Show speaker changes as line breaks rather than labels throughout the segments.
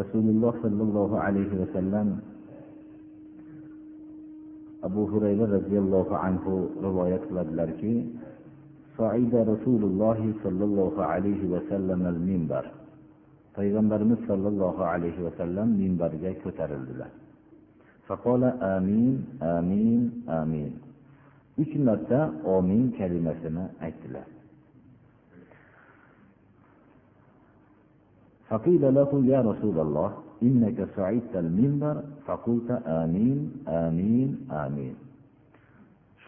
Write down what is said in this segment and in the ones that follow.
rasululloh sollallohu alayhi vasallam abu hurayra roziyallohu anhu rivoyat qiladilarki soida rasululloh sollallohu alayhi vasallam al minbar. Payg'ambarimiz sollallohu alayhi vasallam minbarga ko'tarildilar. Faqola amin amin amin. Uch marta omin kalimasini aytdilar. فقيل له يا رسول الله إنك صعدت المنبر فقلت آمين آمين آمين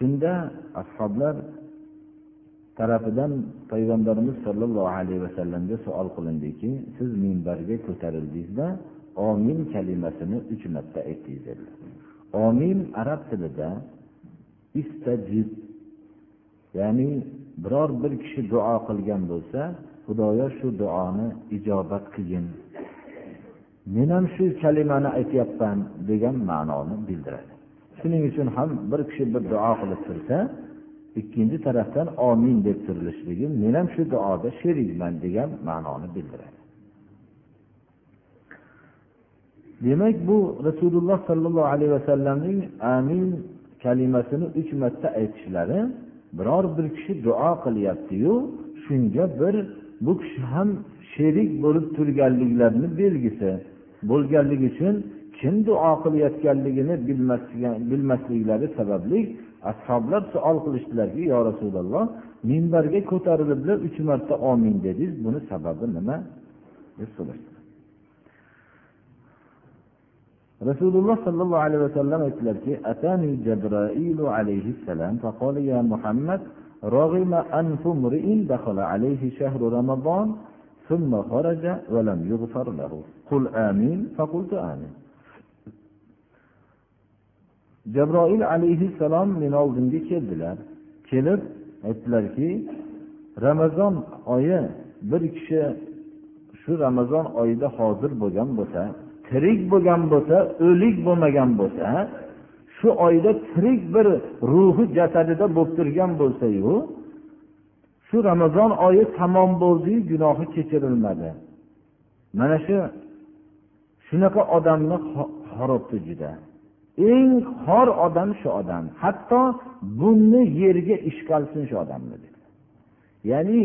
shunda ashoblar tarafidan payg'ambarimiz sollallohu alayhi vasallamga savol qilindiki siz minbarga ko'tarildingizda omin kalimasini uch marta aytdingiz dedilar omin arab tilida istajib ya'ni biror bir kishi duo qilgan bo'lsa xudoyo shu duoni ijobat qilgin. Men ham shu kalimani aytyapman degan ma'noni bildiradi. Shuning uchun ham bir kishi bir duo qilib tursa ikkinchi tarafdan omin deb turilishligi men ham shu duoda sherikman degan ma'noni bildiradi. Demak bu rasululloh sollallohu alayhi vasallamning amin kalimasini uch marta aytishlari biror bir kishi duo qilyaptiyu shunga bir bu kishi ham sherik bo'lib turganliklarini belgisi. Bo'lganligi uchun kim duo qilayotganligini bilmasliklari sababli ashoblar savol qilishdilarki yo rasululloh minbarga ko'tariliblar uch marta omin dedingiz buni sababi nima? deb so'rashdi rasululloh sollallohu alayhi vasallam aytdilarki atani jabroilu alayhissalom faqola ya muhammad رغم أنف امرئ دخل عليه شهر رمضان ثم خرج ولم يغفر له قل آمين فقلت آمين jabroil alayhissalom meni oldimga keldilar kelib aytdilarki ramazon oyi bir kishi shu ramazon oyida hozir bo'lgan bo'lsa tirik bo'lgan bo'lsa o'lik bo'lmagan bo'lsa shu oyda tirik bir ruhi jasadida bo'lib turgan bo'lsayu shu ramazon oyi tamom bo'ldiyu gunohi kechirilmadi. Mana shu shunaqa odamni xorobdi juda. Eng xor odam shu odam. Hatto bunni yerga ishqalsin shu odamni dedi. Ya'ni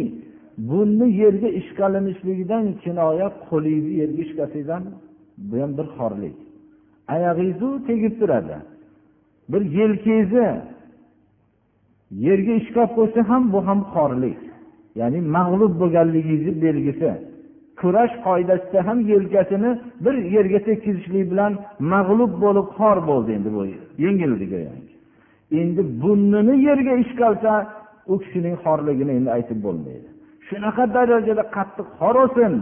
bunni yerga ishqalinishligidan kinoya qo'lingizni yerga ishqasangiz ham bu ham bir xorlik. Oyog'ingizu tegib turadi. Bir yelkangizni yerga ishqab qo'ysa ham bu ham xorlik ya'ni mag'lub bo'lganligingizni belgisi. Kurash qoidasida ham yelkasini bir yerga tekkizishlik bilan mag'lub bo'lib xor bo'ldi endi bu yengildi endi burnini yerga ishqalsa u kishining xorligini endi aytib bo'lmaydi. Shunaqa darajada qattiq xor bo'lsin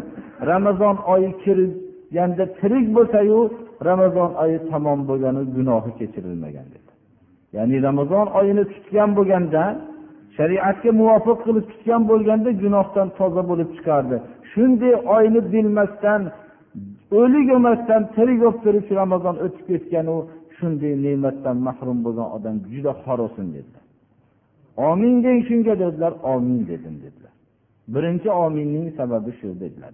ramazon oyi kirganda tirik bo'lsayu ramazon oyi tamom bo'lgani gunohi kechirilmagan dedi. Ya'ni ramazon oyini tutgan bo'lganda shariatga muvofiq qilib tutgan bo'lganda gunohdan toza bo'lib chiqardi. Shunday oyni bilmasdan o'lik emasdan tirik bo'lib turib shu ramazon o'tib ketganu shunday ne'matdan mahrum bo'lgan odam juda xor bo'lsin dedilar. Omin deng shunga dedilar omin dedim dedilar. Birinchi ominning sababi shu dedilar.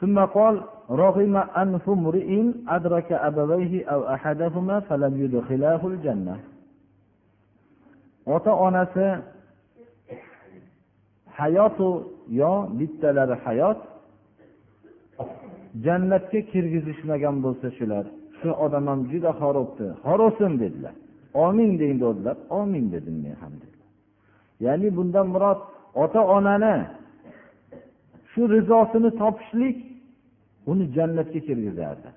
ثم قال رغم أنف امرئ أدرك أبويه أو أحدهما فلم يدخلاه الجنة ota onasi hayotu yo bittalari hayot jannatga kirgizishmagan bo'lsa shular shu odam ham juda xorobdi xorosin dedilar omin deng dedilar omin dedim men ham dedilar ya'ni bundan murod ota onani shu rizosini topishlik uni jannatga kirgizardi.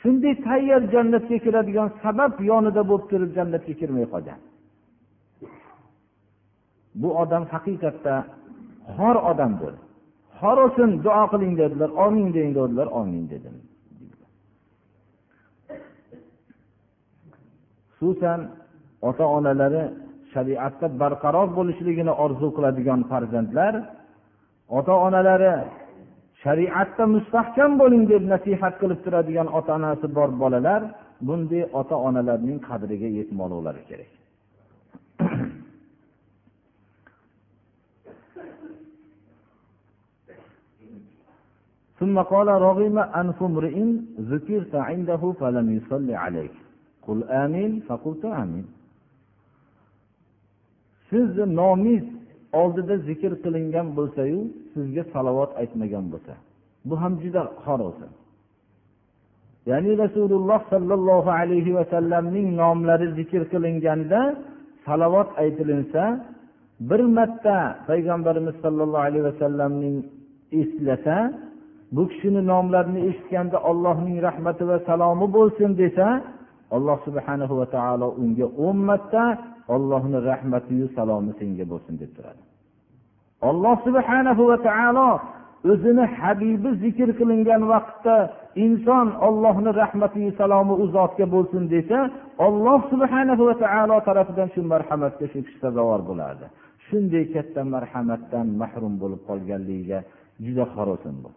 Shunday tayyor jannatga kiradigan sabab yonida bo'lib turib jannatga kirmay qolgan. Bu odam haqiqatda xor odamdir. Xor bo'lsin duo qiling dedilar omin deng dedilar omin dedim. Xususan ota onalari shariatda barqaror bo'lishligini orzu qiladigan farzandlar ota onalari shariatda mustahkam bo'ling deb nasihat qilib turadigan ota onasi bor bolalar bunday ota onalarning qadriga yetmoqlari kerak ثم قال رغم أنف امرئ ذكرت عنده فلم يصل عليك قل آمين فقلت آمين sizni nomingiz oldida zikr qilingan bo'lsayu sizga salovat aytmagan bo'lsa. Bu ham juda xor bo'lsin ya'ni rasululloh sollallohu alayhi vasallamning nomlari zikr qilinganda salovat aytilinsa bir marta payg'ambarimiz sollallohu alayhi vasallamning eslasa bu kishini nomlarini eshitganda ollohning rahmati va salomi bo'lsin desa alloh subhanahu va taolo unga o'n marta ollohni rahmatiyu salomi senga bo'lsin deb turadi. Alloh subhanahu va taolo o'zini habibi zikr qilingan vaqtda inson ollohni rahmati salomi u zotga bo'lsin desa olloh subhanahu va taolo tarafidan shu marhamatga shu kishi sazovor bo'lardi. Shunday katta marhamatdan mahrum bo'lib qolganligiga juda xorosin bu.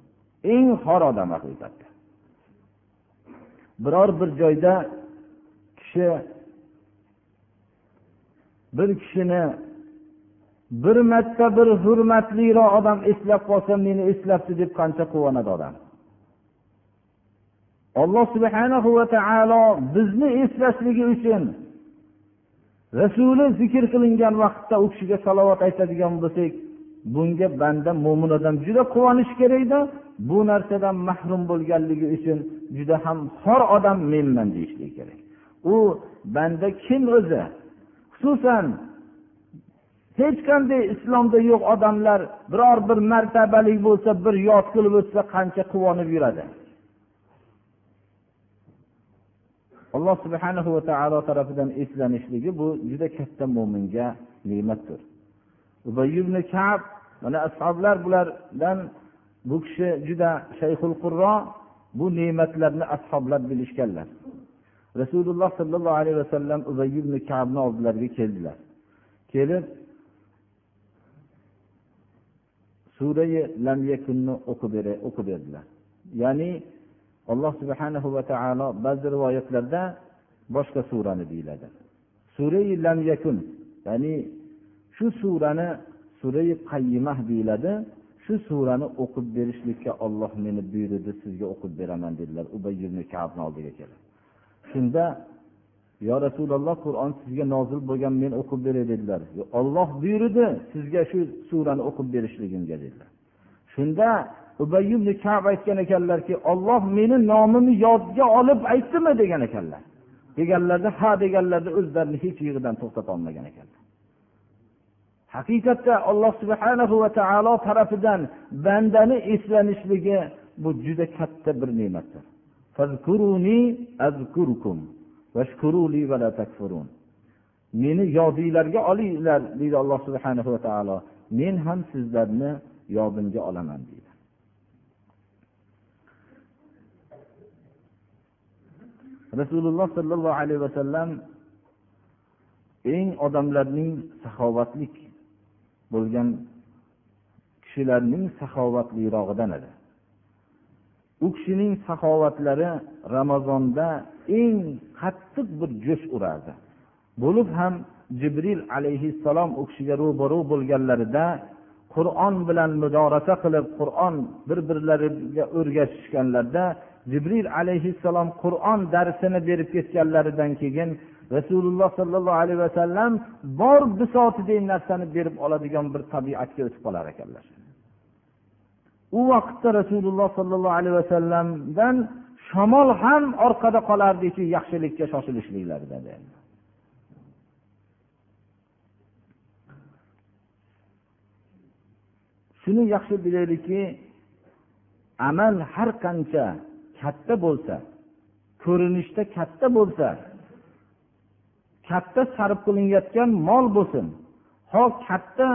Eng xor odam haqiqatda. Biror bir joyda kishi bir kishini bir marta bir hurmatliroq odam eslab qolsa meni eslabdi deb qancha quvonadi odam? Alloh subhanahu va taolo bizni eslashligi uchun rasuli zikr qilingan vaqtda u kishiga salovat aytadigan bo'lsak bunga banda mo'min odam juda quvonishi kerakda bu narsadan mahrum bo'lganligi uchun juda ham xor odam menman deyishligi kerak. U banda kim o'zi? Xususan hech qanday islomda yo'q odamlar biror bir martabali bo'lsa bir yod qilib o'tsa qancha quvonib yuradi. Alloh subhanahu va taolo tarafidan eslanishligi bu juda katta mo'minga ne'matdir. Ubay ibn kab mana ashoblar bulardan bu kishi juda shayxul qurro bu ne'matlarni ashoblar bilishganlar. Rasululloh sollallohu alayhi vasallam ubay ibn kabni oldilariga keldilar. Kelib surai lam yakunni o'qib berdilar. Ya'ni alloh subhanahu va taolo ba'zi rivoyatlarda boshqa surani deyiladi. Surai lam yakun ya'ni shu surani surai qayyimah deyiladi. Shu surani o'qib berishlikka olloh meni buyurdi sizga o'qib beraman dedilar. Ubay ibn kabni oldiga kelib. Shunda yo rasululloh qur'on sizga nozil bo'lgan men o'qib beray dedilar. Olloh buyurdi sizga shu surani o'qib berishligimga dedilar. Shunda ubay ibn kab aytgan ekanlarki olloh meni nomimni yodga olib aytdimi? degan ekanlar. Deganlarida ha deganlarida o'zlarini hech yig'idan to'xtatolmagan ekanlar. Haqiqatda alloh subhanahu va taolo tarafidan bandani eslanishligi bu juda katta bir ne'matdir. Meni yodinglarga olinglar deydi alloh subhanahu va taolo. Men ham sizlarni yodimga olaman deydi. Rasululloh sollallohu alayhi vasallam eng odamlarning saxovatlik bo'lgan kishilarning saxovatlirog'idan edi. U kishining saxovatlari ramazonda eng qattiq bir jo'sh urardi. Bo'lib ham jibril alayhissalom u kishiga ro'baru bo'lganlarida qur'on bilan mudorasa qilib qur'on bir birlariga o'rgatishganlarida jibril alayhissalom qur'on darsini berib ketganlaridan keyin rasululloh sollallohu alayhi vasallam bor bisotidek narsani berib oladigan bir tabiatga o'tib qolar ekanlar. U vaqtda rasululloh sollallohu alayhi vasallamdan shamol ham orqada qolardiki yaxshilikka shoshilishliklarida shuni yaxshi bilaylikki amal har qancha katta bo'lsa ko'rinishda katta bo'lsa katta sarf qilinayotgan mol bo'lsin ho katta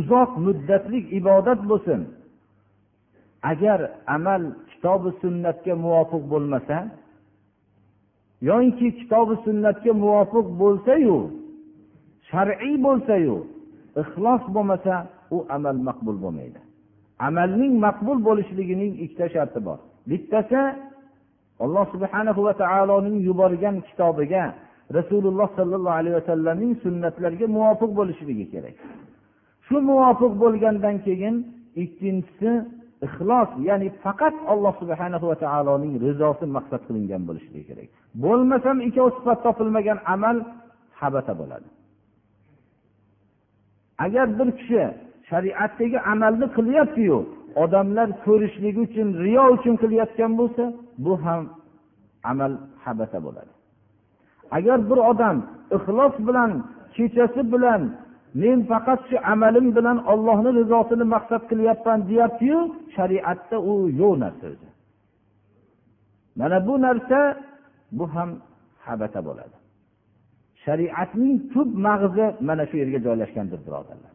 uzoq muddatlik ibodat bo'lsin agar amal kitobi sunnatga muvofiq bo'lmasa yoinki kitobi sunnatga muvofiq bo'lsayu shar'iy bo'lsayu ixlos bo'lmasa u amal maqbul bo'lmaydi. Amalning maqbul bo'lishligining ikkita sharti bor. Bittasi alloh subhanahu va taoloning yuborgan kitobiga rasululloh sollallohu alayhi vasallamning sunnatlariga muvofiq bo'lishligi kerak. Shu muvofiq bo'lgandan keyin ikkinchisi ixlos ya'ni faqat alloh subhanahu va taoloning rizosi maqsad qilingan bo'lishligi kerak. Bo'lmasam ikkovi sifat topilmagan amal habata bo'ladi. Agar bir kishi shariatdagi amalni qilyaptiyu odamlar ko'rishligi uchun riyo uchun qilayotgan bo'lsa bu ham amal habata bo'ladi. Agar bir odam ixlos bilan kechasi bilan men faqat shu amalim bilan ollohni rizosini maqsad qilyapman deyaptiyu shariatda u yo'q narsa o'zi mana bu narsa bu ham habata bo'ladi. Shariatning tub mag'zi mana shu yerga joylashgandir birodarlar.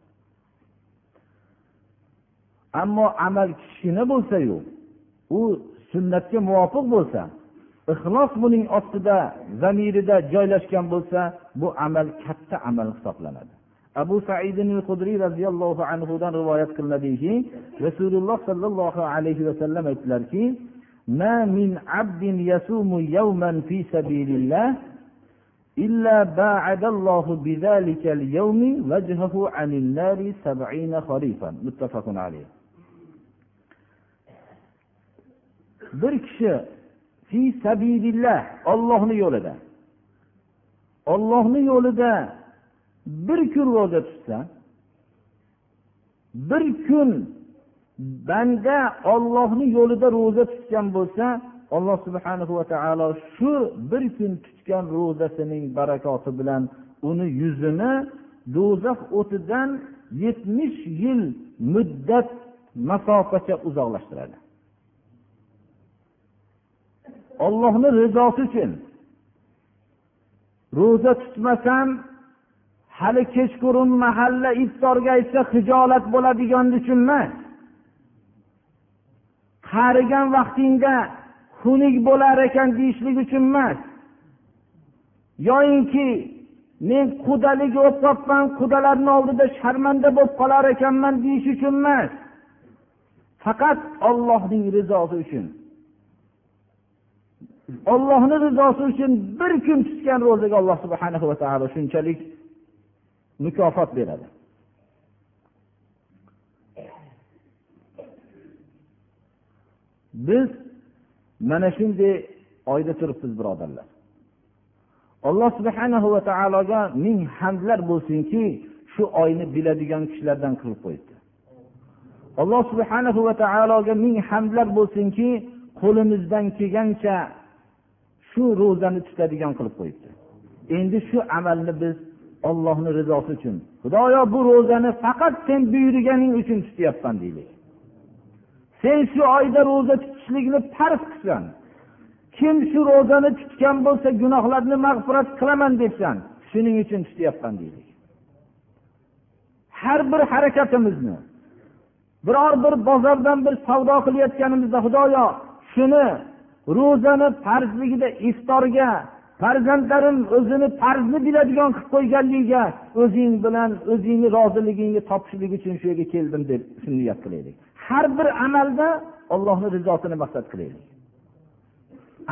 Ammo amal kichkina bo'lsayu u sunnatga muvofiq bo'lsa ixlos buning ostida zamirida joylashgan bo'lsa bu amal katta amal hisoblanadi. Abu said hudriy roziyallohu anhudan rivoyat qilinadiki rasululloh sollallohu alayhi vasallam aytdilarki bir kishi fi sabilillah ollohni yo'lida ollohni yo'lida bir kun ro'za tutsa bir kun banda ollohni yo'lida ro'za tutgan bo'lsa alloh subhanahu va taolo shu bir kun tutgan ro'zasining barakoti bilan uni yuzini do'zax o'tidan yetmish yil muddat masofacha uzoqlashtiradi. Ollohni rizosi uchun ro'za tutmasam hali kechqurun mahalla iftorga aytsa hijolat bo'ladigan uchun emas qarigan vaqtingda xunuk bo'lar ekan deyishlik uchun emas. Yoyinki men qudalik bo'lib qolibman qudalarni oldida sharmanda bo'lib qolar ekanman deyish uchun emas. Faqat ollohning rizosi uchun. Ollohni rizosi uchun bir kun tutgan ro'zaga alloh subhana va taolo shunchalik mukofot beradi. Biz mana shunday oyda turibmiz birodarlar. Alloh subhanahu va taologa ming hamdlar bo'lsinki shu oyni biladigan kishilardan qilib qo'yibdi. Alloh subhanahu va taologa ming hamdlar bo'lsinki qo'limizdan kelgancha shu ro'zani tutadigan qilib qo'yibdi. Endi shu amalni biz ollohni rizosi uchun. Xudoyo bu ro'zani faqat sen buyurganing uchun tutyapman deylik sen shu oyda ro'za tutishlikni farz qilsan. Kim shu ro'zani tutgan bo'lsa gunohlarni mag'firat qilaman debsan shuning uchun tutyapman deylik har bir harakatimizni biror bir bozordan bir savdo qilayotganimizda xudoyo shuni ro'zani farzligida iftorga farzandlarim o'zini farzni biladigan qilib qo'yganligiga o'zing bilan o'zingni roziligingni topishlik uchun shu yerga keldim deb niyat qilaylik. Har bir amalda ollohni rizosini maqsad qilaylik.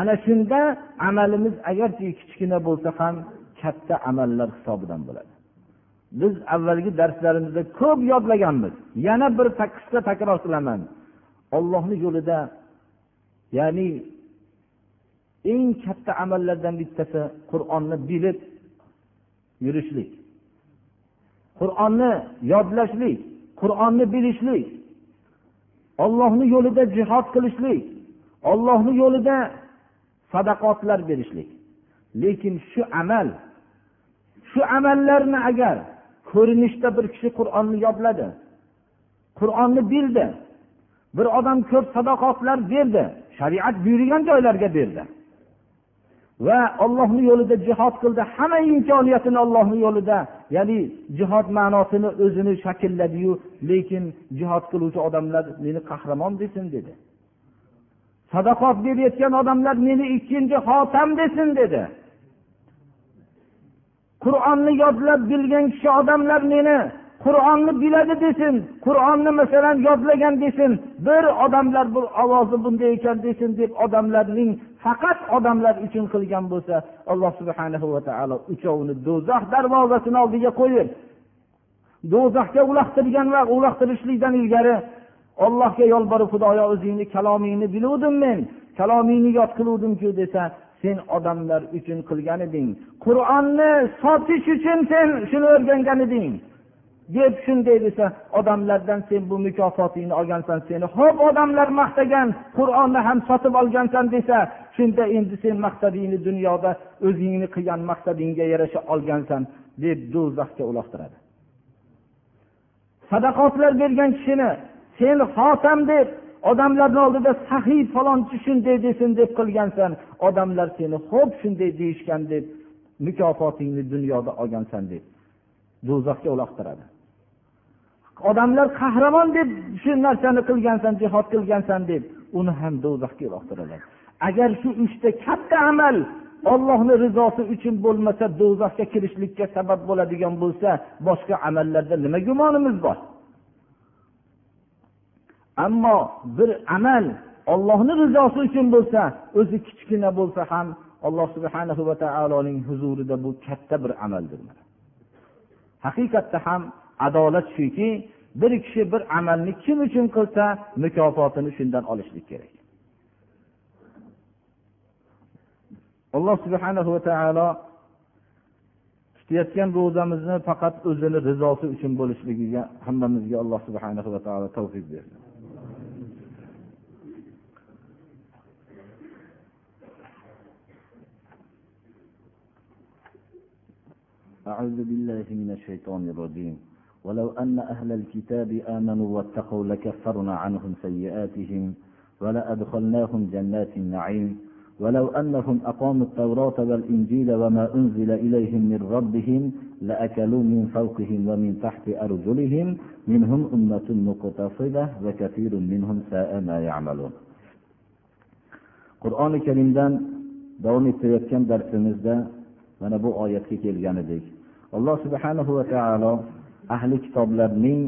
Ana shunda amalimiz agarchi kichkina bo'lsa ham katta amallar hisobidan bo'ladi. Biz avvalgi darslarimizda ko'p yodlaganmiz. Yana bir qisqa takror qilaman. Ollohni yo'lida ya'ni eng katta amallardan bittasi qur'onni bilib yurishlik. Qur'onni yodlashlik qur'onni bilishlik ollohni yo'lida jihod qilishlik ollohni yo'lida sadaqotlar berishlik. Lekin shu amal shu amallarni agar ko'rinishda bir kishi qur'onni yodladi qur'onni bildi bir odam ko'p sadoqotlar berdi shariat buyurgan joylarga berdi va ollohni yo'lida jihod qildi. Hamma imkoniyatini ollohni yo'lida. Ya'ni jihod ma'nosini o'zini shaklladiyu lekin jihod qiluvchi odamlar meni qahramon desin dedi. Sadaqot berayotgan odamlar meni ikkinchi xotam desin dedi. Qur'onni yodlab bilgan kishi odamlar meni qur'onni biladi desin qur'onni masalan yodlagan desin bir odamlar bu ovozi bunday ekan desin deb odamlarning faqat odamlar uchun qilgan bo'lsa alloh subhana va taolo uchovini do'zax darvozasini oldiga qo'yib do'zaxga uloqtirgan va uloqtirishlikdan ilgari ollohga yolborib xudoyo o'zingni kalomingni biluvdim men kalomingni yod qiluvdimku desa sen odamlar uchun qilgan eding qur'onni sotish uchun sen shuni o'rgangan eding deb shunday desa odamlardan sen bu mukofotingni olgansan seni ho'p odamlar maqtagan qur'onni ham sotib olgansan desa shunda endi sen maqsadingni dunyoda o'zingni qilgan maqsadingga yarasha olgansan deb do'zaxga uloqtiradi. Sadaqotlar bergan kishini sen xotam deb odamlarni oldida sahiy falonchi shunday desin deb qilgansan odamlar seni xo'p shunday deyishgan deb mukofotingni dunyoda olgansan deb. Do'zaxga uloqtiradi odamlar qahramon deb shu narsani qilgansan jihod qilgansan deb uni ham do'zaxga uloqtiradi agar shu uchta katta amal ollohni rizosi uchun bo'lmasa do'zaxga kirishlikka sabab bo'ladigan bo'lsa boshqa amallarda nima gumonimiz bor? Ammo bir amal ollohni rizosi uchun bo'lsa o'zi kichkina bo'lsa ham alloh subhanahu va taoloning huzurida bu katta bir amaldir. Haqiqatda ham adolat shuki bir kishi bir amalni kim uchun qilsa mukofotini shundan olishlik kerak. Alloh subhana va taolo tutayotgan ro'zamizni faqat o'zini rizosi uchun bo'lishligiga hammamizga alloh subhana va taolo tavfiq bersin.
أعوذ بالله من الشيطان الرجيم. ولو أن أهل الكتاب آمنوا واتقوا لكفرنا عنهم سيئاتهم ولأدخلناهم جنات النعيم. ولو أنهم أقاموا التوراة والإنجيل وما أنزل إليهم من ربهم لأكلوا من فوقهم ومن تحت أرجلهم. منهم أمة مقتصدة وكثير منهم ساء ما يعملون. qur'oni karimdan davom ettirayotgan darsimizda mana bu oyatga kelgan edik alloh subhanahu va taolo ahli kitoblarning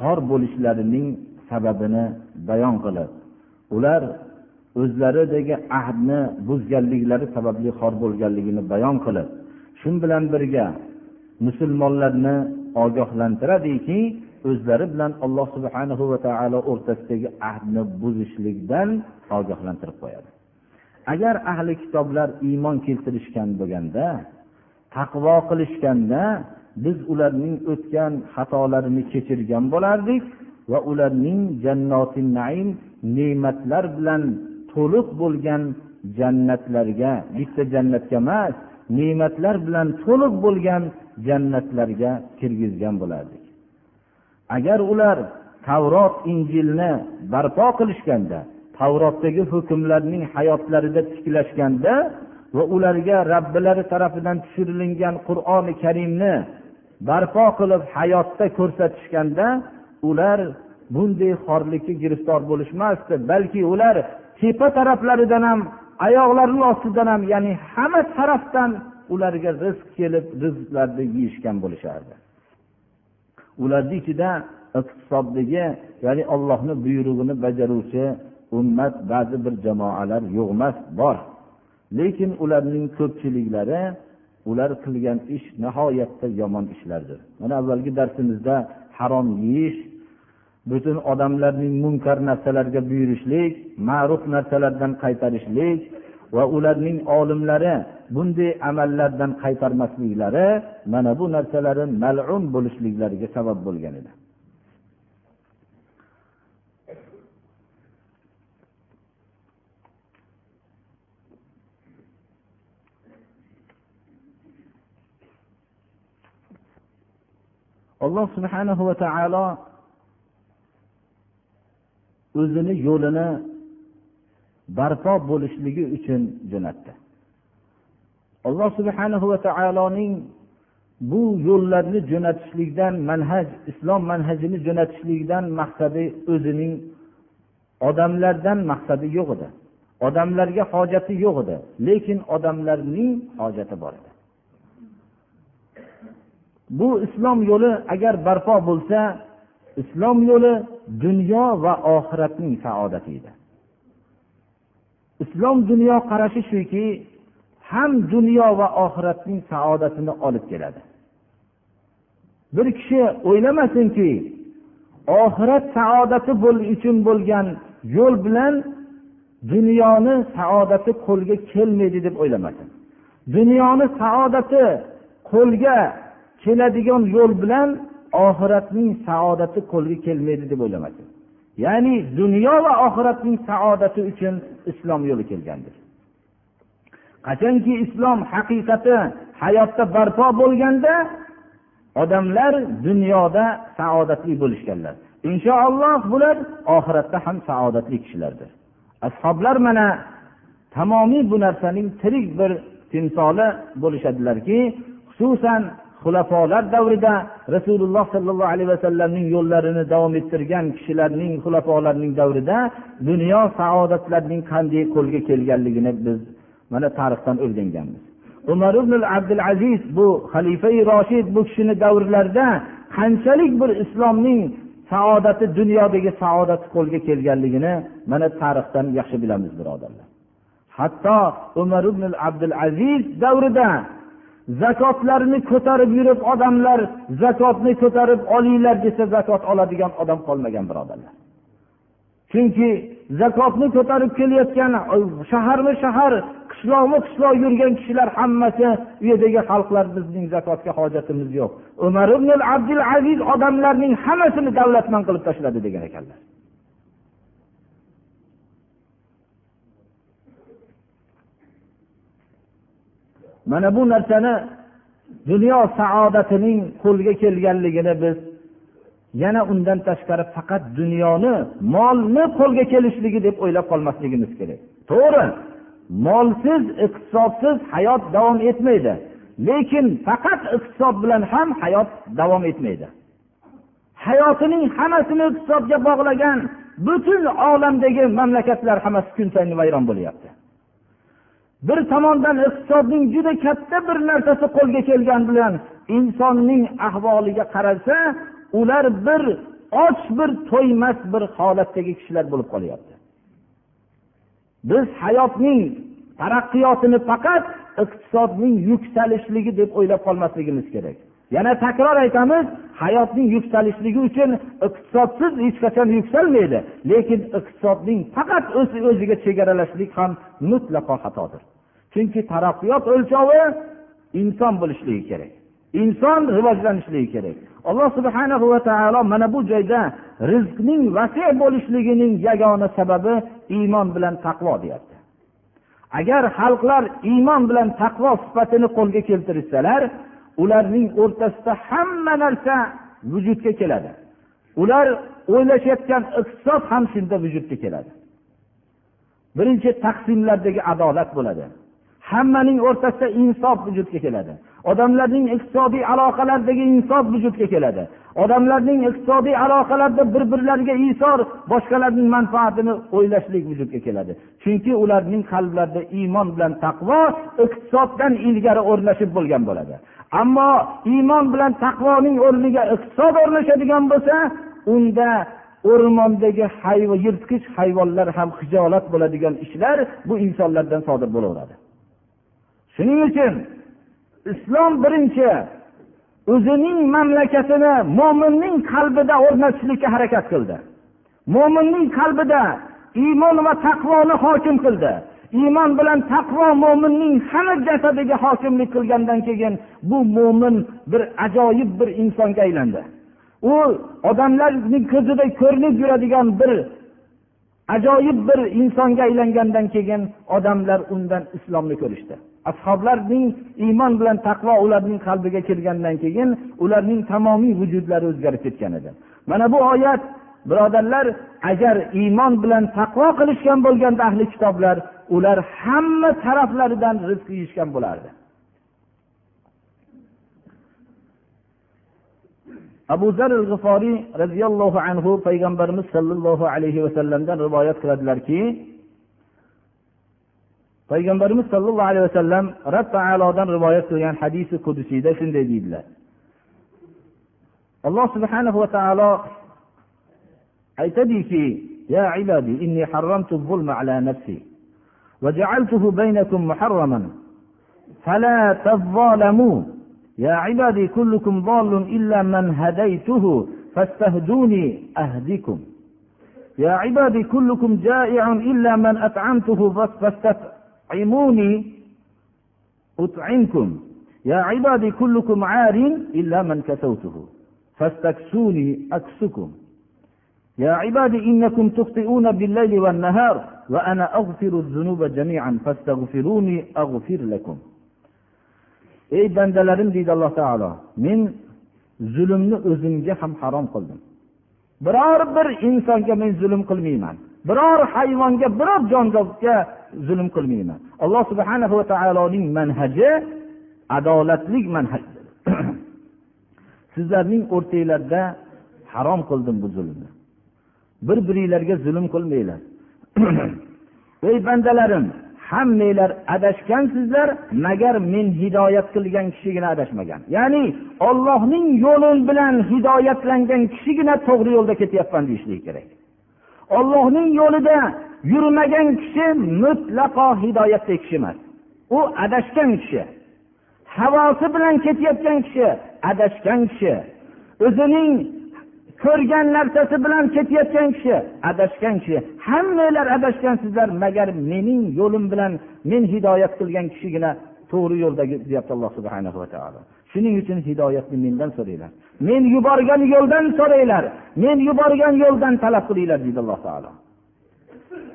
xor bo'lishlarining sababini bayon qilib ular o'zlaridagi ahdni buzganliklari sababli xor bo'lganligini bayon qilib shu bilan birga musulmonlarni ogohlantiradiki o'zlari bilan alloh subhanahu va taolo o'rtasidagi ahdni buzishlikdan ogohlantirib qo'yadi. Agar ahli kitoblar iymon keltirishgan bo'lganda taqvo qilishganda biz ularning o'tgan xatolarini kechirgan bo'lardik va ularning jannoti naim ne'matlar bilan to'liq bo'lgan jannatlarga bitta jannatga emas ne'matlar bilan to'liq bo'lgan jannatlarga kirgizgan bo'lardik. Agar ular tavrot injilni barpo qilishganda tavrotdagi hukmlarning hayotlarida tiklashganda va ularga robbilari tarafidan tushirilgan qur'oni karimni barpo qilib hayotda ko'rsatishganda ular bunday xorlikka giriftor bo'lishmasdi balki ular tepa taraflaridan ham oyoqlarini ostidan ham ya'ni hamma tarafdan ularga rizq kelib rizqlarni yeyishgan bo'lishardi. Ularni ichida iqtisoddagi ya'ni ollohni buyrug'ini bajaruvchi ummat ba'zi bir jamoalar yo'q emas bor. Lekin ularning ko'pchiliklari ular qilgan ish nihoyatda yomon ishlardir. Mana avvalgi darsimizda harom yeyish butun odamlarning munkar narsalarga buyurishlik ma'ruf narsalardan qaytarishlik va ularning olimlari bunday amallardan qaytarmasliklari mana bu narsalari malun bo'lishliklariga sabab bo'lgan edi. Alloh subhanahu va taolo o'zini yo'lini
barpo bo'lishligi uchun jo'natdi. Alloh subhanahu va taoloning bu yo'llarni jo'natishlikdan manhaj islom manhajini jo'natishlikdan maqsadi o'zining odamlardan maqsadi yo'q edi. Odamlarga hojati yo'q edi lekin odamlarning hojati bor edi. Bu islom yo'li agar barpo bo'lsa islom yo'li dunyo va oxiratning saodati edi. Islom dunyo qarashi shuki ham dunyo va oxiratning saodatini olib keladi. Bir kishi o'ylamasinki oxirat saodati uchun bo'lgan yo'l bilan dunyoni saodati qo'lga kelmaydi deb o'ylamasin. Dunyoni saodati qo'lga keladigan yo'l bilan oxiratning saodati qo'lga kelmaydi deb o'ylamasin ya'ni dunyo va oxiratning saodati uchun islom yo'li kelgandir. Qachonki islom haqiqati hayotda barpo bo'lganda odamlar dunyoda saodatli bo'lishganlar. Inshaalloh bular oxiratda ham saodatli kishilardir. Ashoblar mana tamomiy bu narsaning tirik bir timsoli bo'lishadilarki xususan xulafolar davrida rasululloh sollallohu alayhi vasallamning yo'llarini davom ettirgan kishilarning xulafolarning davrida dunyo saodatlarining qanday qo'lga kelganligini biz mana tarixdan o'rganganmiz. Umar ibn abdul aziz bu xalifa roshid bu kishini davrlarida qanchalik bir islomning saodati dunyodagi saodati qo'lga kelganligini mana tarixdan yaxshi bilamiz birodarlar. Hatto umar ibn abdul aziz davrida zakotlarni ko'tarib yurib odamlar zakotni ko'tarib olinglar desa zakot oladigan odam qolmagan birodarlar. Chunki zakotni ko'tarib kelayotgan e, shaharmi shahar qishloqmi qishloq yurgan kishilar hammasi u yerdagi xalqlar bizning zakotga hojatimiz yo'q. Umar ibn abdul aziz odamlarning hammasini davlatman qilib tashladi degan ekanlar. Mana bu narsani dunyo saodatining qo'lga kelganligini biz yana undan tashqari faqat dunyoni molni qo'lga kelishligi deb o'ylab qolmasligimiz kerak. To'g'ri molsiz iqtisodsiz hayot davom etmaydi lekin faqat iqtisod bilan ham hayot davom etmaydi. Hayotining hammasini iqtisodga bog'lagan butun olamdagi mamlakatlar hammasi kun sayin vayron bo'lyapti. Bir tomondan iqtisodning juda katta bir narsasi qo'lga kelgani bilan insonning ahvoliga qaralsa ular bir och bir to'ymas bir holatdagi kishilar bo'lib qolyapti. Biz hayotning taraqqiyotini faqat iqtisodning yuksalishligi deb o'ylab qolmasligimiz kerak. Yana takror aytamiz hayotning yuksalishligi uchun iqtisodsiz hech qachon yuksalmaydi lekin iqtisodning faqat o'z o'ziga chegaralashlik ham mutlaqo xatodir. Chunki taraqqiyot o'lchovi inson bo'lishligi kerak inson rivojlanishligi kerak. Alloh subhana va taolo mana bu joyda rizqning vasi bo'lishligining yagona sababi iymon bilan taqvo deyapti. Agar xalqlar iymon bilan taqvo sifatini qo'lga keltirishsalar ularning o'rtasida hamma narsa vujudga keladi. Ular o'ylashayotgan iqtisod ham shunda vujudga keladi. Birinchi taqsimlardagi adolat bo'ladi. Hammaning o'rtasida insof vujudga keladi. Odamlarning iqtisodiy aloqalaridagi insof vujudga keladi. Odamlarning iqtisodiy aloqalarida bir birlariga isor boshqalarning manfaatini o'ylashlik vujudga keladi. Chunki ularning qalblarida iymon bilan taqvo iqtisoddan ilgari o'rnashib bo'lgan bo'ladi. Ammo iymon bilan taqvoning o'rniga iqtisod o'rnashadigan bo'lsa unda o'rmondagi hayvon yirtqich hayvonlar ham hijolat bo'ladigan ishlar bu insonlardan sodir bo'laveradi. Shuning uchun islom birinchi o'zining mamlakatini mo'minning qalbida o'rnatishlikka harakat qildi. Mo'minning qalbida iymon va taqvoni hokim qildi. Iymon bilan taqvo mo'minning hamma jasadiga hokimlik qilgandan keyin bu mo'min bir ajoyib bir insonga aylandi. U odamlarning ko'zida ko'rinib yuradigan bir ajoyib bir insonga aylangandan keyin odamlar undan islomni ko'rishdi. Ashoblarning iymon bilan taqvo ularning qalbiga kirgandan keyin ularning tamomiy vujudlari o'zgarib ketgan edi. Mana bu oyat birodarlar agar iymon bilan taqvo qilishgan bo'lganda ahli kitoblar ular hamma taraflaridan rizq yeyishgan bo'lardi. Abu zar al g'iforiy roziyallohu anhu payg'ambarimiz sollallohu alayhi vasallamdan rivoyat qiladilarki payg'ambarimiz sollallohu alayhi vasallam rob taolodan rivoyat qilgan hadisi qudusiyda shunday deydilar. Alloh subhanahu va taolo aytadiki يا عبادي إني حرمت الظلم على نفسي وجعلته بينكم محرما فلا تظالموا. يا عبادي كلكم ضال إلا من هديته فاستهدوني أهدكم يا عبادي كلكم جائع إلا من أطعمته فاستطعموني أطعمكم. يا عبادي كلكم عار إلا من كسوته فاستكسوني أكسكم. يا عبادي إنكم تخطئون بالليل والنهار وأنا أغفر الذنوب جميعا فاستغفروني أغفر لكم ey bandalarim deydi alloh taolo men zulmni o'zimga ham harom qildim biror bir insonga men zulm qilmayman biror hayvonga biror jonzotga zulm qilmayman alloh subhana va taoloning manhaji adolatlik manhaj sizlarning o'rtanglarda harom qildim bu zulmni bir biringlarga zulm qilmanglar. Ey bandalarim hammanglar adashgansizlar magar men hidoyat qilgan kishigina adashmagan. Ya'ni ollohning yo'li bilan hidoyatlangan kishigina to'g'ri yo'lda ketyapman deyishligi kerak. Ollohning yo'lida yurmagan kishi mutlaqo hidoyatli kishi emas. U adashgan kishi. Havosi bilan ketayotgan kishi adashgan kishi. O'zining ko'rgan narsasi bilan ketayotgan kishi adashgan kishi hammanglar adashgansizlar magar mening yo'lim bilan men hidoyat qilgan kishigina to'g'ri yo'lda deyapti alloh subhana va taolo. Shuning uchun hidoyatni mendan so'ranglar. Men yuborgan yo'ldan so'ranglar. Men yuborgan yo'ldan talab qilinglar deydi alloh taolo.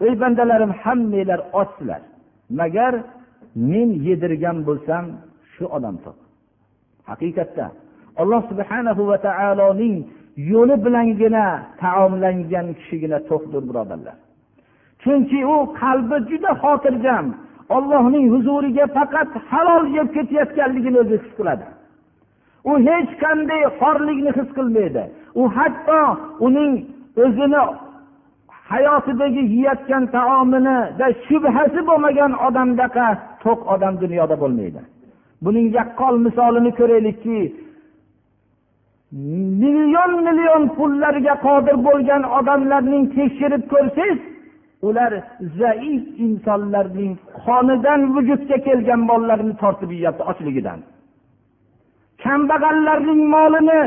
Ey bandalarim hammanglar ochsizlar. Magar men yedirgan bo'lsam shu odam top haqiqatda alloh subhanahu va taoloning yo'li bilangina taomlangan kishigina to'qdir birodarlar. Chunki u qalbi juda xotirjam ollohning huzuriga faqat halol yeb ketayotganligini o'zi his qiladi. U hech qanday xorlikni his qilmaydi. U hatto uning o'zini hayotidagi yeyotgan taominida shubhasi bo'lmagan odamdaqa to'q odam dunyoda bo'lmaydi. Buning yaqqol misolini ko'raylikki million million pullarga qodir bo'lgan odamlarning tekshirib ko'rsangiz ular zaif insonlarning qonidan vujudga kelgan mollarni tortib yeyapti ochligidan. Kambag'allarning molini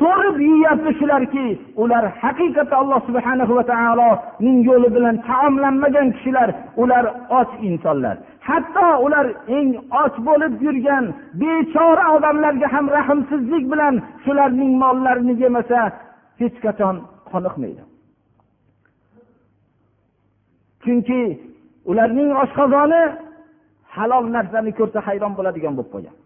so'rib yeyapti shularki ular haqiqatda alloh subhana va taoloning yo'li bilan taomlanmagan kishilar ular och insonlar. Hatto ular eng och bo'lib yurgan bechora odamlarga ham rahmsizlik bilan shularning mollarini yemasa hech qachon qoniqmaydi. Chunki ularning oshqozoni halol narsani ko'rsa hayron bo'ladigan bo'lib qolgan.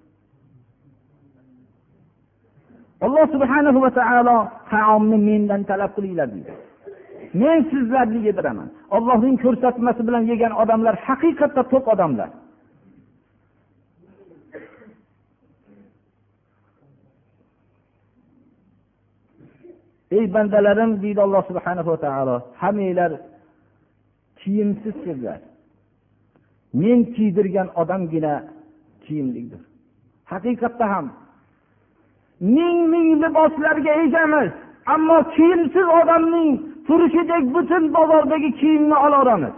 Alloh subhanahu va taolo taomni mendan talab qilinglar deydi. Men sizlarni yediraman ollohning ko'rsatmasi bilan yegan odamlar haqiqatda to'q odamlar. Ey bandalarim deydi alloh subhana va taolo hammanglar kiyimsizsizlar men kiydirgan odamgina kiyimlidir haqiqatda ham ming ming liboslarga egamiz ammo kiyimsiz odamning turishidek butun bozordagi kiyimni olaveramiz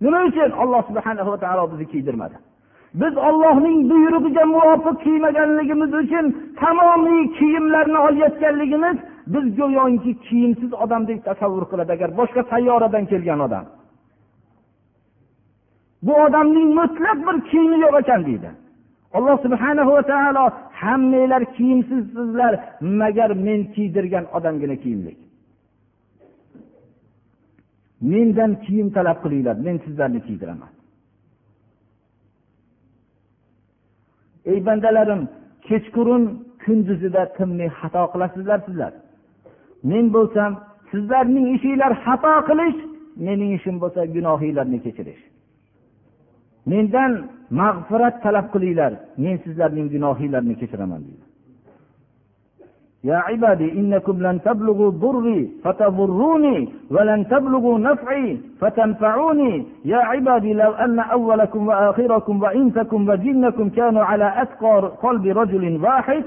nima uchun? Alloh subhana va taolo bizni kiydirmadi. Biz ollohning buyrug'iga muvofiq kiymaganligimiz uchun tamomiy kiyimlarni olayotganligimiz biz go'yoki kiyimsiz odamdek tasavvur qiladi. Agar boshqa sayyoradan kelgan odam. Bu odamning mutlaq bir kiyimi yo'q ekan deydi. Alloh subhana va taolo hammanglar kiyimsizsizlar magar men kiydirgan odamgina kiyimlik. Mendan kiyim talab qilinglar men sizlarni kiydiraman. Ey bandalarim kechqurun kunduzida tinmay xato qilasizlar sizlar? Men bo'lsam sizlarning ishinglar xato qilish mening ishim bo'lsa gunohinglarni kechirish. Mendan mag'firat talab qilinglar men sizlarning gunohinglarni kechiraman deydi. يا عبادي إنكم لن تبلغوا ضري فتضروني ولن تبلغوا نفعي فتنفعوني. يا عبادي لو أن أولكم وآخركم وإنسكم وجنكم كانوا على أتقى قلب رجل واحد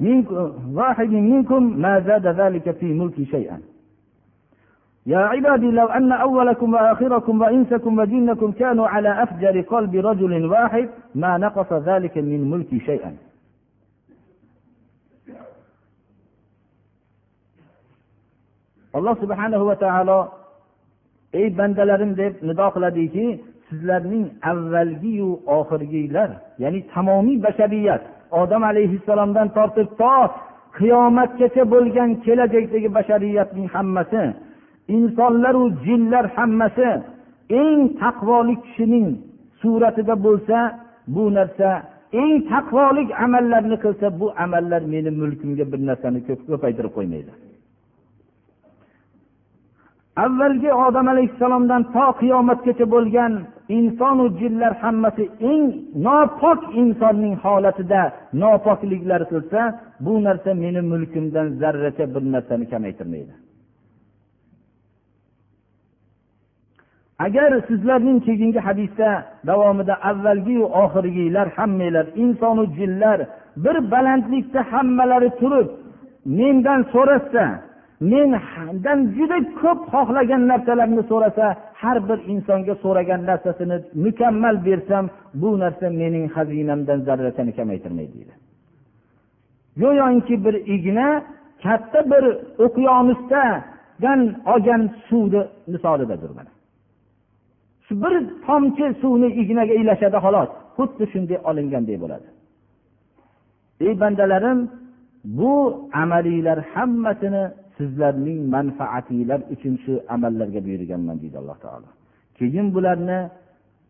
منكم واحد منكم ما زاد ذلك في ملكي شيئا. يا عبادي لو أن أولكم وآخركم وإنسكم وجنكم كانوا على أفجر قلب رجل واحد ما نقص ذلك من ملكي شيئا. Alloh subhanahu va taolo ey bandalarim deb nido qiladiki sizlarning avvalgiyu oxirgilar ya'ni tamomiy bashariyat odam alayhissalomdan tortib to qiyomatgacha bo'lgan kelajakdagi bashariyatning hammasi insonlaru jinlar hammasi eng taqvolik kishining suratida bo'lsa bu narsa eng taqvolik amallarni qilsa bu amallar meni mulkimga bir narsani ko'paytirib qo'ymaydi. Avvalgi odam alayhissalomdan to qiyomatgacha bo'lgan insonu jinlar hammasi eng nopok insonning holatida nopokliklar qilsa bu narsa meni mulkimdan zarracha bir narsani kamaytirmaydi. Agar sizlarning keyingi hadisda davomida avvalgiyu oxirgilar hammanglar insonu jinlar bir balandlikda hammalari turib mendan so'rashsa mendan juda ko'p xohlagan narsalarni so'rasa har bir insonga so'ragan narsasini mukammal bersam bu narsa mening xazinamdan zarrachani kamaytirmaydi deydi. Go'yoki bir igna katta bir okeanosdadan olgan suvni misolidadir mana. Shu bir tomchi suvni ignaga ilashadi xolos xuddi shunday olingandek bo'ladi. Ey bandalarim bu amaliylar hammasini sizlarning manfaatinglar uchun shu amallarga buyurganman deydi alloh taolo. Keyin bularni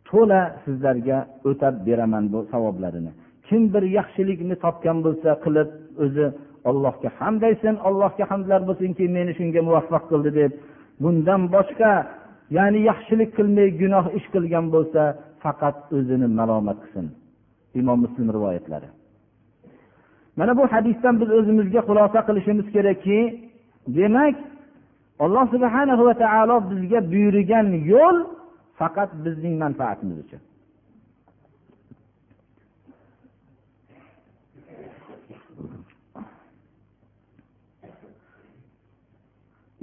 to'la sizlarga o'tab beraman bu savoblarini. Kim bir yaxshilikni topgan bo'lsa qilib o'zi allohga hamd aytsin allohga hamdlar bo'lsinki meni shunga muvaffaq qildi deb bundan boshqa ya'ni yaxshilik qilmay gunoh ish qilgan bo'lsa faqat o'zini malomat qilsin. Imom muslim rivoyatlari. Mana bu hadisdan biz o'zimizga xulosa qilishimiz kerakki demak alloh subhana va taolo bizga buyurgan yo'l faqat bizning manfaatimiz uchun.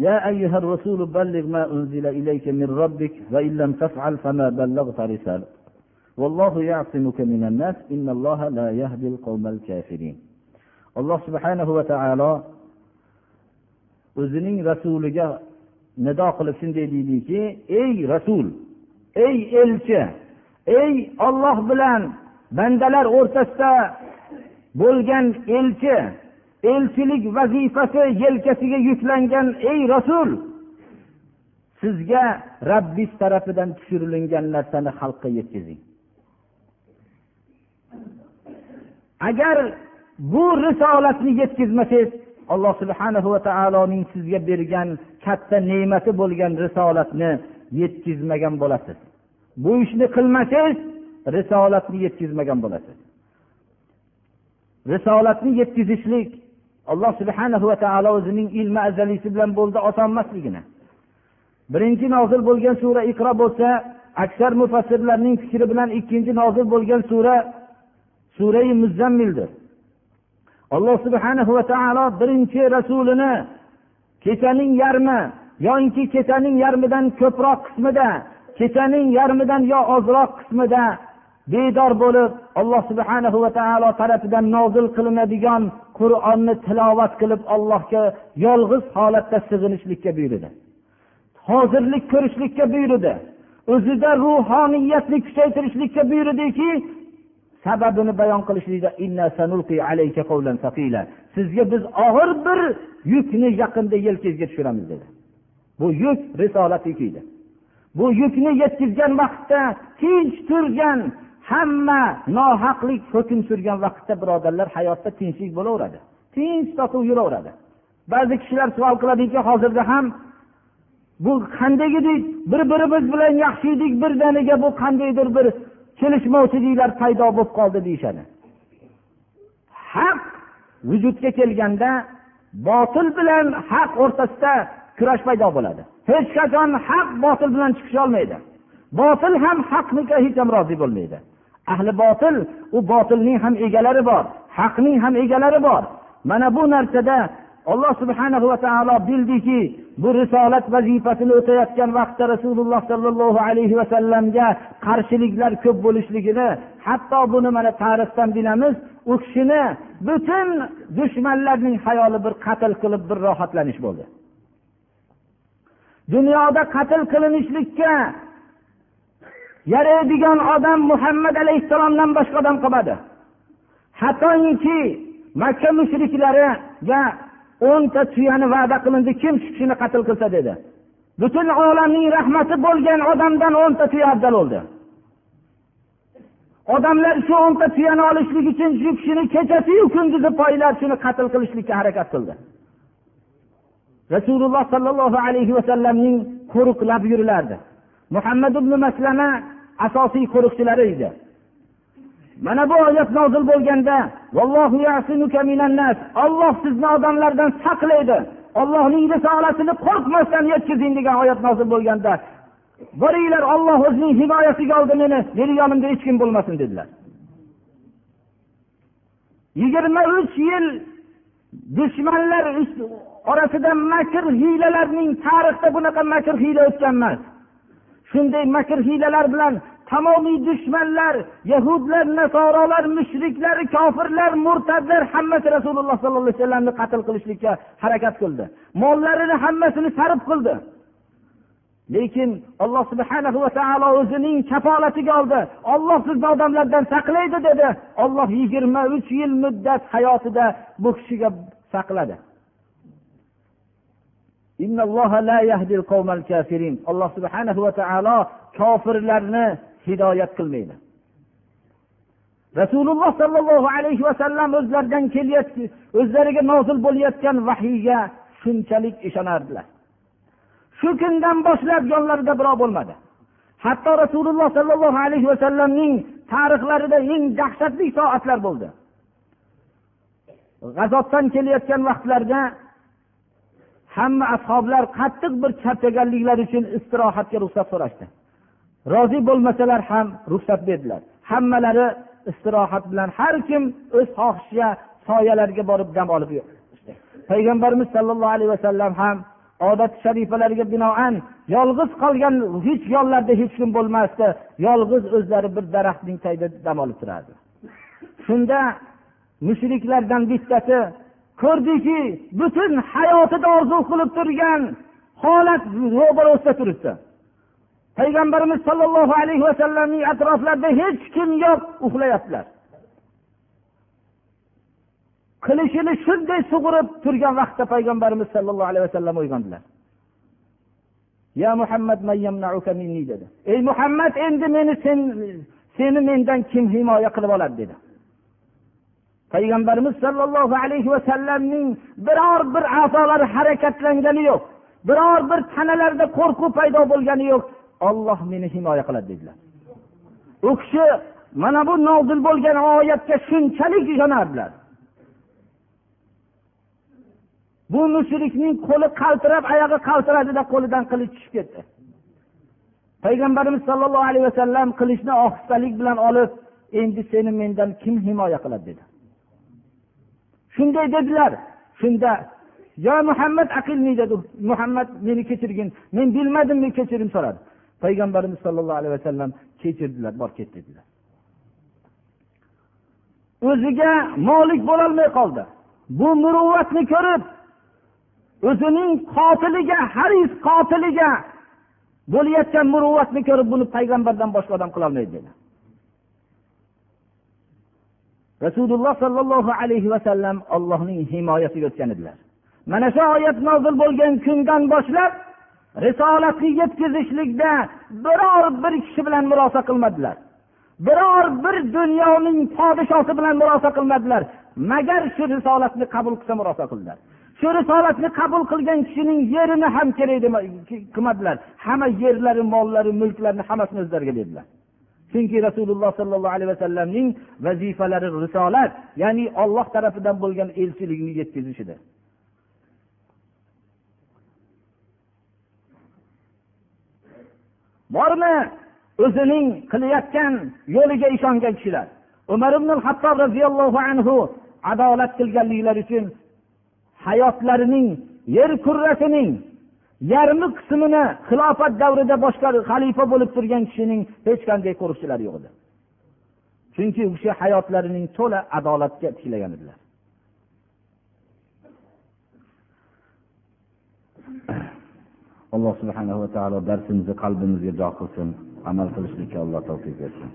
يا أيها الرسول بلغ ما أنزل إليك من ربك وإن لم تفعل فما بلغت رسالة والله يعصمك من الناس إن الله لا يهدي القوم الكافرين الله سبحانه وتعالى o'zining rasuliga nido qilib shunday deydiki ey rasul ey elchi ey olloh bilan bandalar o'rtasida bo'lgan elchi elchilik vazifasi yelkasiga yuklangan ey rasul sizga rabbiz tarafidan tushirilgan narsani xalqqa yetkazing. Agar bu risolatni yetkazmasangiz alloh subhanahu va taoloning sizga bergan katta ne'mati bo'lgan risolatni yetkazmagan bo'lasiz. Bu ishni qilmasangiz risolatni yetkazmagan bo'lasiz. Risolatni yetkazishlik alloh subhanahu va taolo o'zining ilmi azaliysi bilan bo'ldi oson emasligini birinchi nozil bo'lgan sura iqro bo'lsa aksar mufassirlarning fikri bilan ikkinchi nozil bo'lgan sura surai muzzammildir. Alloh subhana va taolo birinchi rasulini kechaning yarmi yoinki kechaning yarmidan ko'proq qismida kechaning yarmidan yo ozroq qismida bedor bo'lib alloh subhana va taolo tarafidan nozil qilinadigan qur'onni tilovat qilib allohga yolg'iz holatda sig'inishlikka buyurdi. Hozirlik ko'rishlikka buyurdi. O'zida ruhoniyatni kuchaytirishlikka buyurdiki sababini bayon qilishlikda sizga biz og'ir bir yukni yaqinda yelkangizga tushiramiz dedi. Bu yuk risolat yuki bu yukni yetkazgan vaqtda tinch turgan hamma nohaqlik hukm surgan vaqtda birodarlar hayotda tinchlik bo'laveradi. Tinch totuv yuraveradi. Ba'zi kishilar savol qiladiki hozirda ham bu qanday edik bir birimiz bilan yaxshi edik birdaniga bu qandaydir bir kelishmovchiliklar paydo bo'lib qoldi deyishadi. Haq vujudga kelganda botil bilan haq o'rtasida kurash paydo bo'ladi. Hech qachon haq botil bilan chiqisholmaydi botil ham haqniga hech ham rozi bo'lmaydi. Ahli botil u botilning ham egalari bor haqning ham egalari bor. Mana bu narsada alloh subhanahu va taolo bildiki bu risolat vazifasini o'tayotgan vaqtda rasululloh sollallohu alayhi vasallamga qarshiliklar ko'p bo'lishligini hatto buni mana tarixdan bilamiz u kishini butun dushmanlarning hayoli bir qatl qilib bir rohatlanish bo'ldi. Dunyoda qatl qilinishlikka yaraydigan odam muhammad alayhissalomdan boshqa odam qolmadi hattoki makka mushriklariga o'nta tuyani va'da qilindi. Kim shu kishini qatl qilsa dedi. Butun olamning rahmati bo'lgan odamdan o'nta tuya afzal bo'ldi. Odamlar shu o'nta tuyani olishlik uchun shu kishini kechasiyu kunduzi poylab shuni qatl qilishlikka harakat qildi. Rasululloh sollallohu alayhi vasallamning qo'riqlab yurilardi. Muhammad ibn maslama asosiy qo'riqchilari edi. Mana bu oyat nozil bo'lganda olloh sizni odamlardan saqlaydi ollohning risolasini qo'rqmasdan yetkazing degan oyat nozil bo'lganda boringlar olloh o'zining himoyasiga oldi meni meni yonimda hech kim bo'lmasin dedilar. Yigirma uch yil dushmanlar orasida makr hiylalarning tarixda bunaqa makr hiyla o'tgan emas. Shunday makr hiylalar bilan tamomiy dushmanlar yahudlar nasorolar mushriklar kofirlar murtadlar hammasi rasululloh sollallohu alayhi vasallamni qatl qilishlikka harakat qildi. Mollarini hammasini sarf qildi. Lekin alloh subhanahu va taolo o'zining kafolatiga oldi. Olloh sizni odamlardan saqlaydi dedi. Olloh yigirma uch yil muddat hayotida bu kishiga saqladi. Alloh subhanahu va taolo kofirlarni hidoyat qilmaydi. Rasululloh sollallohu alayhi vasallam o'zlaridan kelayotgan o'zlariga nozil bo'layotgan vahiyga shunchalik ishonardilar. Shu kundan boshlab yonlarida birov bo'lmadi. Hatto rasululloh sollallohu alayhi vasallamning tarixlarida eng dahshatli soatlar bo'ldi. G'azotdan kelayotgan vaqtlarda hamma ashoblar qattiq bir charchaganliklari uchun istirohatga ruxsat so'rashdi. Rozi bo'lmasalar ham ruxsat berdilar. Hammalari istirohat bilan har kim o'z xohishiga soyalarga borib dam olib payg'ambarimiz sollallohu alayhi vasallam ham odat sharifalariga binoan yolg'iz qolgan hech yonlarida hech kim bo'lmasdi yolg'iz o'zlari bir daraxtning tagida dam olib turardi. Shunda mushriklardan bittasi ko'rdiki butun hayotida orzu qilib turgan holat ro'barasida turibdi. Payg'ambarimiz sollallohu alayhi vasallamning atroflarida hech kim yo'q uxlayaptilar. Qilichini shunday sug'urib turgan vaqtda payg'ambarimiz sollallohu alayhi vasallam uyg'ondilar. Ya muhammad dedi. Ey muhammad endi meni sen seni mendan kim himoya qilib oladi? dedi. Payg'ambarimiz sollallohu alayhi vasallamning biror bir a'zolari harakatlangani yo'q biror bir tanalarida qo'rquv paydo bo'lgani yo'q olloh meni himoya qiladi dedilar. U kishi mana bu nozil bo'lgan oyatga shunchalik ishonardilar. Bu mushrikning qo'li qaltirab oyog'i qaltiradida qo'lidan qilich tushib ketdi. Payg'ambarimiz sollallohu alayhi vasallam qilichni ohistalik bilan olib endi seni mendan kim himoya qiladi dedi. Shunday dedilar. Shunda yo muhammad aqilni dedi. Muhammad meni kechirgin. Men bilmadim men kechirim so'radi. Payg'ambarimiz sollallohu alayhi vasallam kechirdilar bor ket dedilar. O'ziga molik bo'lolmay qoldi. Bu muruvvatni ko'rib o'zining qotiliga haris qotiliga bo'layotgan muruvvatni ko'rib buni payg'ambardan boshqa odam qilolmaydi dedi rasululloh sollallohu alayhi vasallam ollohning himoyasiga o'tgan edilar. Mana shu oyat nozil bo'lgan kundan boshlab risolatni yetkazishlikda biror bir kishi bilan murosa qilmadilar. Biror bir dunyoning podshosi bilan murosa qilmadilar. Magar shu risolatni qabul qilsa murosa qildilar. Shu risolatni qabul qilgan kishining yerini ham kerak qilmadilar. Hamma yerlari mollari mulklarini hammasini o'zlariga dedilar chunki rasululloh sollallohu alayhi vasallamning vazifalari risolat ya'ni olloh tarafidan bo'lgan elchilikni yetkazish edi bormi? O'zining qilayotgan yo'liga ishongan kishilar. Umar ibn hattob roziyallohu anhu adolat qilganliklari uchun hayotlarining yer kurrasining yarmi qismini xilofat davrida boshqa xalifa bo'lib turgan kishining hech qanday qo'riqchilari yo'q edi. Chunki u kishi hayotlarining to'la adolatga tiklagan edilar.
Alloh subhana va taolo darsimizni qalbimizga jo qilsin. Amal qilishlikka alloh tavfiq bersin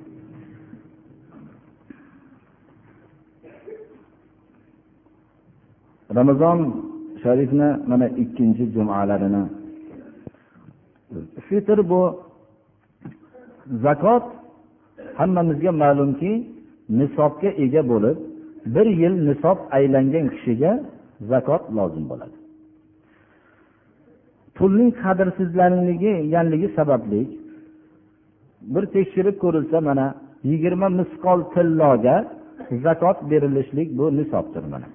ramazon sharifni mana ikkinchi jumalarini. Fitr bu zakot hammamizga ma'lumki nisobga ega bo'lib bir yil nisob aylangan kishiga zakot lozim bo'ladi. Pulning qadrsizlanganligi sababli bir tekshirib ko'rilsa mana yigirma misqol tilloga zakot berilishlik bu nisobdir mana.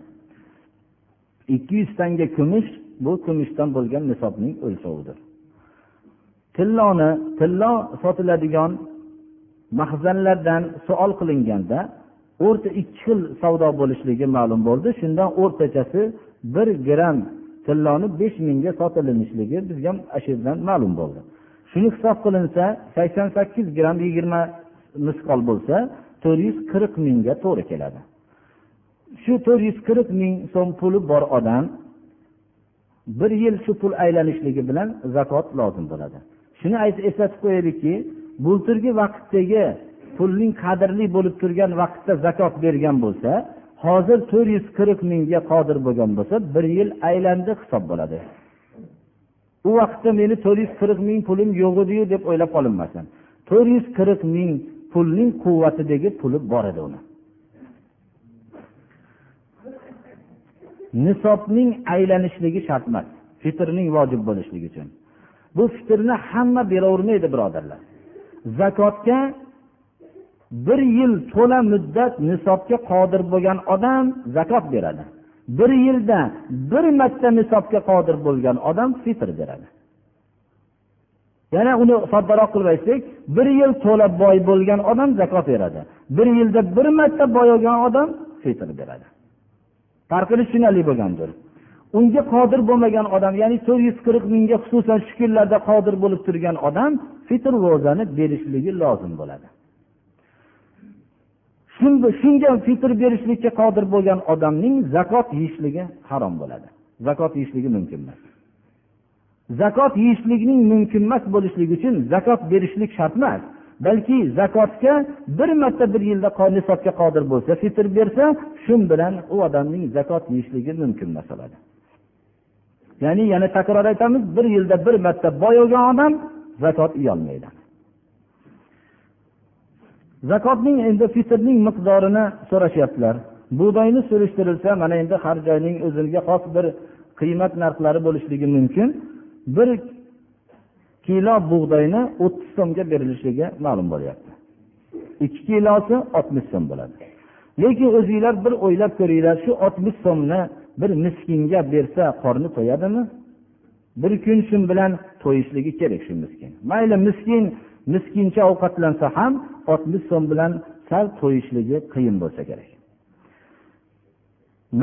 Ikki yuz tanga kumush bu kumushdan bo'lgan nisobning o'lchovidir. Tilloni tillo sotiladigan mahzanlardan savol qilinganda o'rta ikki xil savdo bo'lishligi ma'lum bo'ldi. Shundan o'rtachasi bir gramm tilloni besh mingga sotilinishligi bizga shu yerdan ma'lum bo'ldi. Shuni hisob qilinsa sakson sakkiz gramm yigirma misqol bo'lsa to'rt yuz qirq mingga to'g'ri keladi. Shu to'rt yuz qirq ming so'm puli bor odam bir yil shu pul aylanishligi bilan zakot lozim bo'ladi. Shuni eslatib qo'yaylikki bulturgi vaqtdagi pulning qadrli bo'lib turgan vaqtda zakot bergan bo'lsa hozir to'rt yuz qirq mingga qodir bo'lgan bo'lsa bir yil aylandi hisob bo'ladi. U vaqtda meni to'rt yuz qirq ming pulim yo'q ediyu deb o'ylab qolinmasin to'rt yuz qirq ming pulning quvvatidagi puli bor edi uni. Nisobning aylanishligi shart emas fitrning vojib bo'lishligi uchun. Bu fitrni hamma beravermaydi birodarlar. Zakotga bir yil to'la muddat nisobga qodir bo'lgan odam zakot beradi. Bir yilda bir marta nisobga qodir bo'lgan odam fitr beradi. Yana uni soddaroq qilib aytsak bir yil to'la boy bo'lgan odam zakot beradi. Bir yilda bir marta boy bo'lgan odam fitr beradi. Farqini tushunarli bo'lgandir. Unga qodir bo'lmagan odam ya'ni to'rt yuz qirq mingga xususan shu kunlarda qodir bo'lib turgan odam fitr ro'zani berishligi lozim bo'ladi. Shunga fitr berishlikka qodir bo'lgan odamning zakot yeyishligi harom bo'ladi. Zakot yeyishligi mumkin emas. Zakot yeyishlikning mumkin emas bo'lishligi uchun zakot berishlik shart emas balki zakotga bir marta bir yilda nisobga qodir bo'lsa fitr bersa shu bilan u odamning zakot yeyishligi mumkin emas bo'ladi ya'ni yana takror aytamiz bir yilda bir marta boy bo'lgan odam zakot yeyolmaydi zakotning endi fitrning miqdorini so'rashyaptilar. Bug'doyni surishtirilsa mana endi har joyning o'ziga xos bir qiymat narxlari bo'lishligi mumkin. Bir kilo bug'doyni o'ttiz so'mga berilishligi ma'lum bo'lyapti. Ikki kilosi oltmish so'm bo'ladi. Lekin o'zinglar bir o'ylab ko'ringlar shu oltmish so'mni bir miskinga bersa qorni to'yadimi bir kun shu bilan to'yishligi kerak shu miskin. Mayli miskin miskincha ovqatlansa ham oltmish so'm bilan sal to'yishligi qiyin bo'lsa kerak.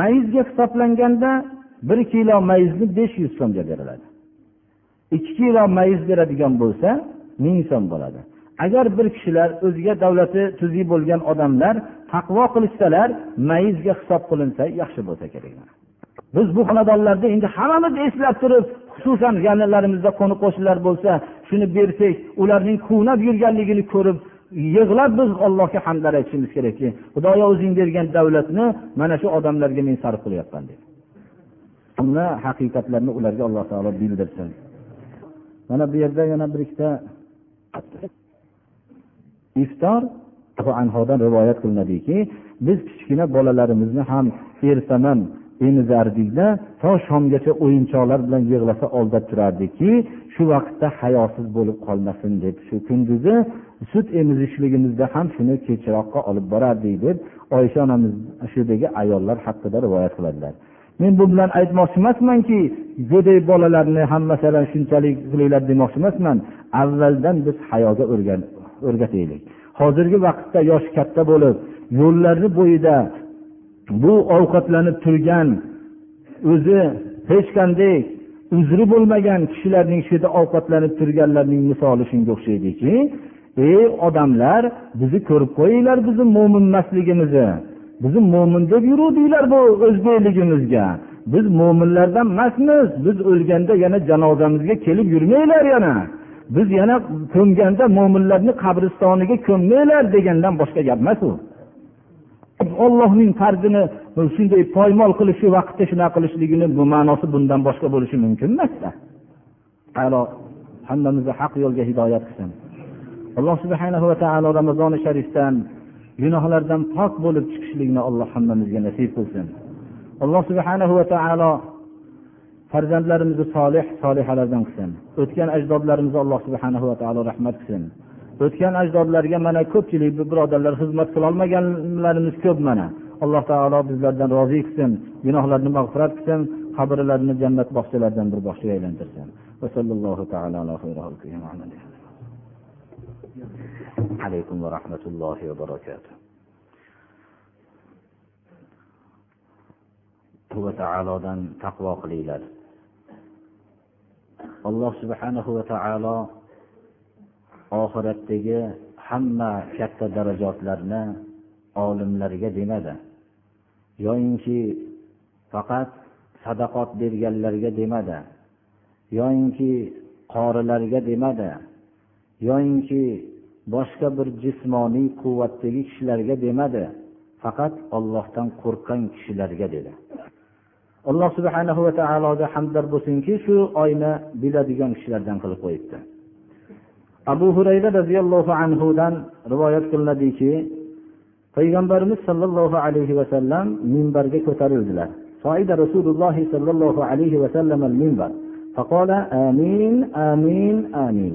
Mayizga hisoblanganda bir kilo mayizni besh yuz so'mga beriladi. Ikki kilo mayiz beradigan bo'lsa ming so'm bo'ladi. Agar bir kishilar o'ziga davlati tuzuk bo'lgan odamlar taqvo qilishsalar mayizga hisob qilinsa yaxshi bo'lsa kerak biz bu xonadonlarda endi hammamiz eslab turib xususan yaqinlarimizda qo'ni qo'shnilar bo'lsa shuni bersak ularning quvnab yurganligini ko'rib yig'lab biz allohga hamdlar aytishimiz kerakki xudoyo o'zing bergan davlatni mana shu odamlarga men sarf qilyapman deb buni haqiqatlarni ularga alloh taolo bildirsin. Mana bu yerda yana bir ikkita iftor anhodan rivoyat qilinadiki biz kichkina bolalarimizni ham ertaman
emizardikda to shomgacha o'yinchoqlar bilan yig'lasa aldab turardikki shu vaqtda hayosiz bo'lib qolmasin deb shu kunduzi sut emizishligimizda ham shuni kechroqqa olib borardik deb oysha onamiz shudagi ayollar haqida rivoyat qiladilar. Men bu bilan aytmoqchi emasmanki go'dak bolalarni ham masalan shunchalik qilinglar demoqchi emasman. Avvaldan biz hayoga o'rgataylik. Hozirgi vaqtda yoshi katta bo'lib yo'llarni bo'yida bu ovqatlanib turgan o'zi hech qanday uzri bo'lmagan kishilarning shu yerda ovqatlanib turganlarning misoli shunga o'xshaydiki ey odamlar bizni ko'rib qo'yinglar bizni mo'min emasligimizni bizni mo'min deb yuruvdinglar bu o'zbekligimizga. Biz mo'minlardan emasmiz biz o'lganda yana janozamizga kelib yurmanglar yana. Biz yana ko'mganda mo'minlarni qabristoniga ko'mmanglar degandan boshqa gap emas u. ollohning farzini shunday poymol qilish shu vaqtda shunaqa qilishligini bu ma'nosi bundan boshqa bo'lishi mumkin emasda alo hammamizni haq yo'lga hidoyat qilsin. Alloh subhana va taolo ramazoni sharifdan gunohlardan pok bo'lib chiqishlikni alloh hammamizga nasib qilsin. Alloh subhanahu va taolo farzandlarimizni solih solihalardan qilsin. O'tgan ajdodlarimizga alloh subhanahu va taolo rahmat qilsin. O'tgan ajdodlarga mana ko'pchilik birodarlar xizmat qilolmaganlarimiz ko'p mana. Alloh taolo bizlardan rozi qilsin gunohlarni mag'firat qilsin qabrlarini jannat bog'chalaridan bir bog'chaga aylantirsin. Alaykum va rahmatullohi va barakatuh. Va taolodan taqvo qilinglar. Alloh subhanahu va taolo oxiratdagi hamma katta darajotlarni olimlarga demadi. Yoyinki faqat sadaqot berganlarga demadi. Yoyinki qorilarga demadi. Yoyinki boshqa bir jismoniy quvvatdagi kishilarga demadi. Faqat ollohdan qo'rqqan kishilarga dedi. Alloh subhanahu va taologa hamdlar bo'lsinki shu oyni biladigan kishilardan qilib qo'yibdi. Abu hurayra roziyallohu anhudan rivoyat qilinadiki payg'ambarimiz sollallohu alayhi vasallam minbarga ko'tarildilar صعد رسول الله صلى الله عليه وسلم المنبر فقال آمين آمين آمين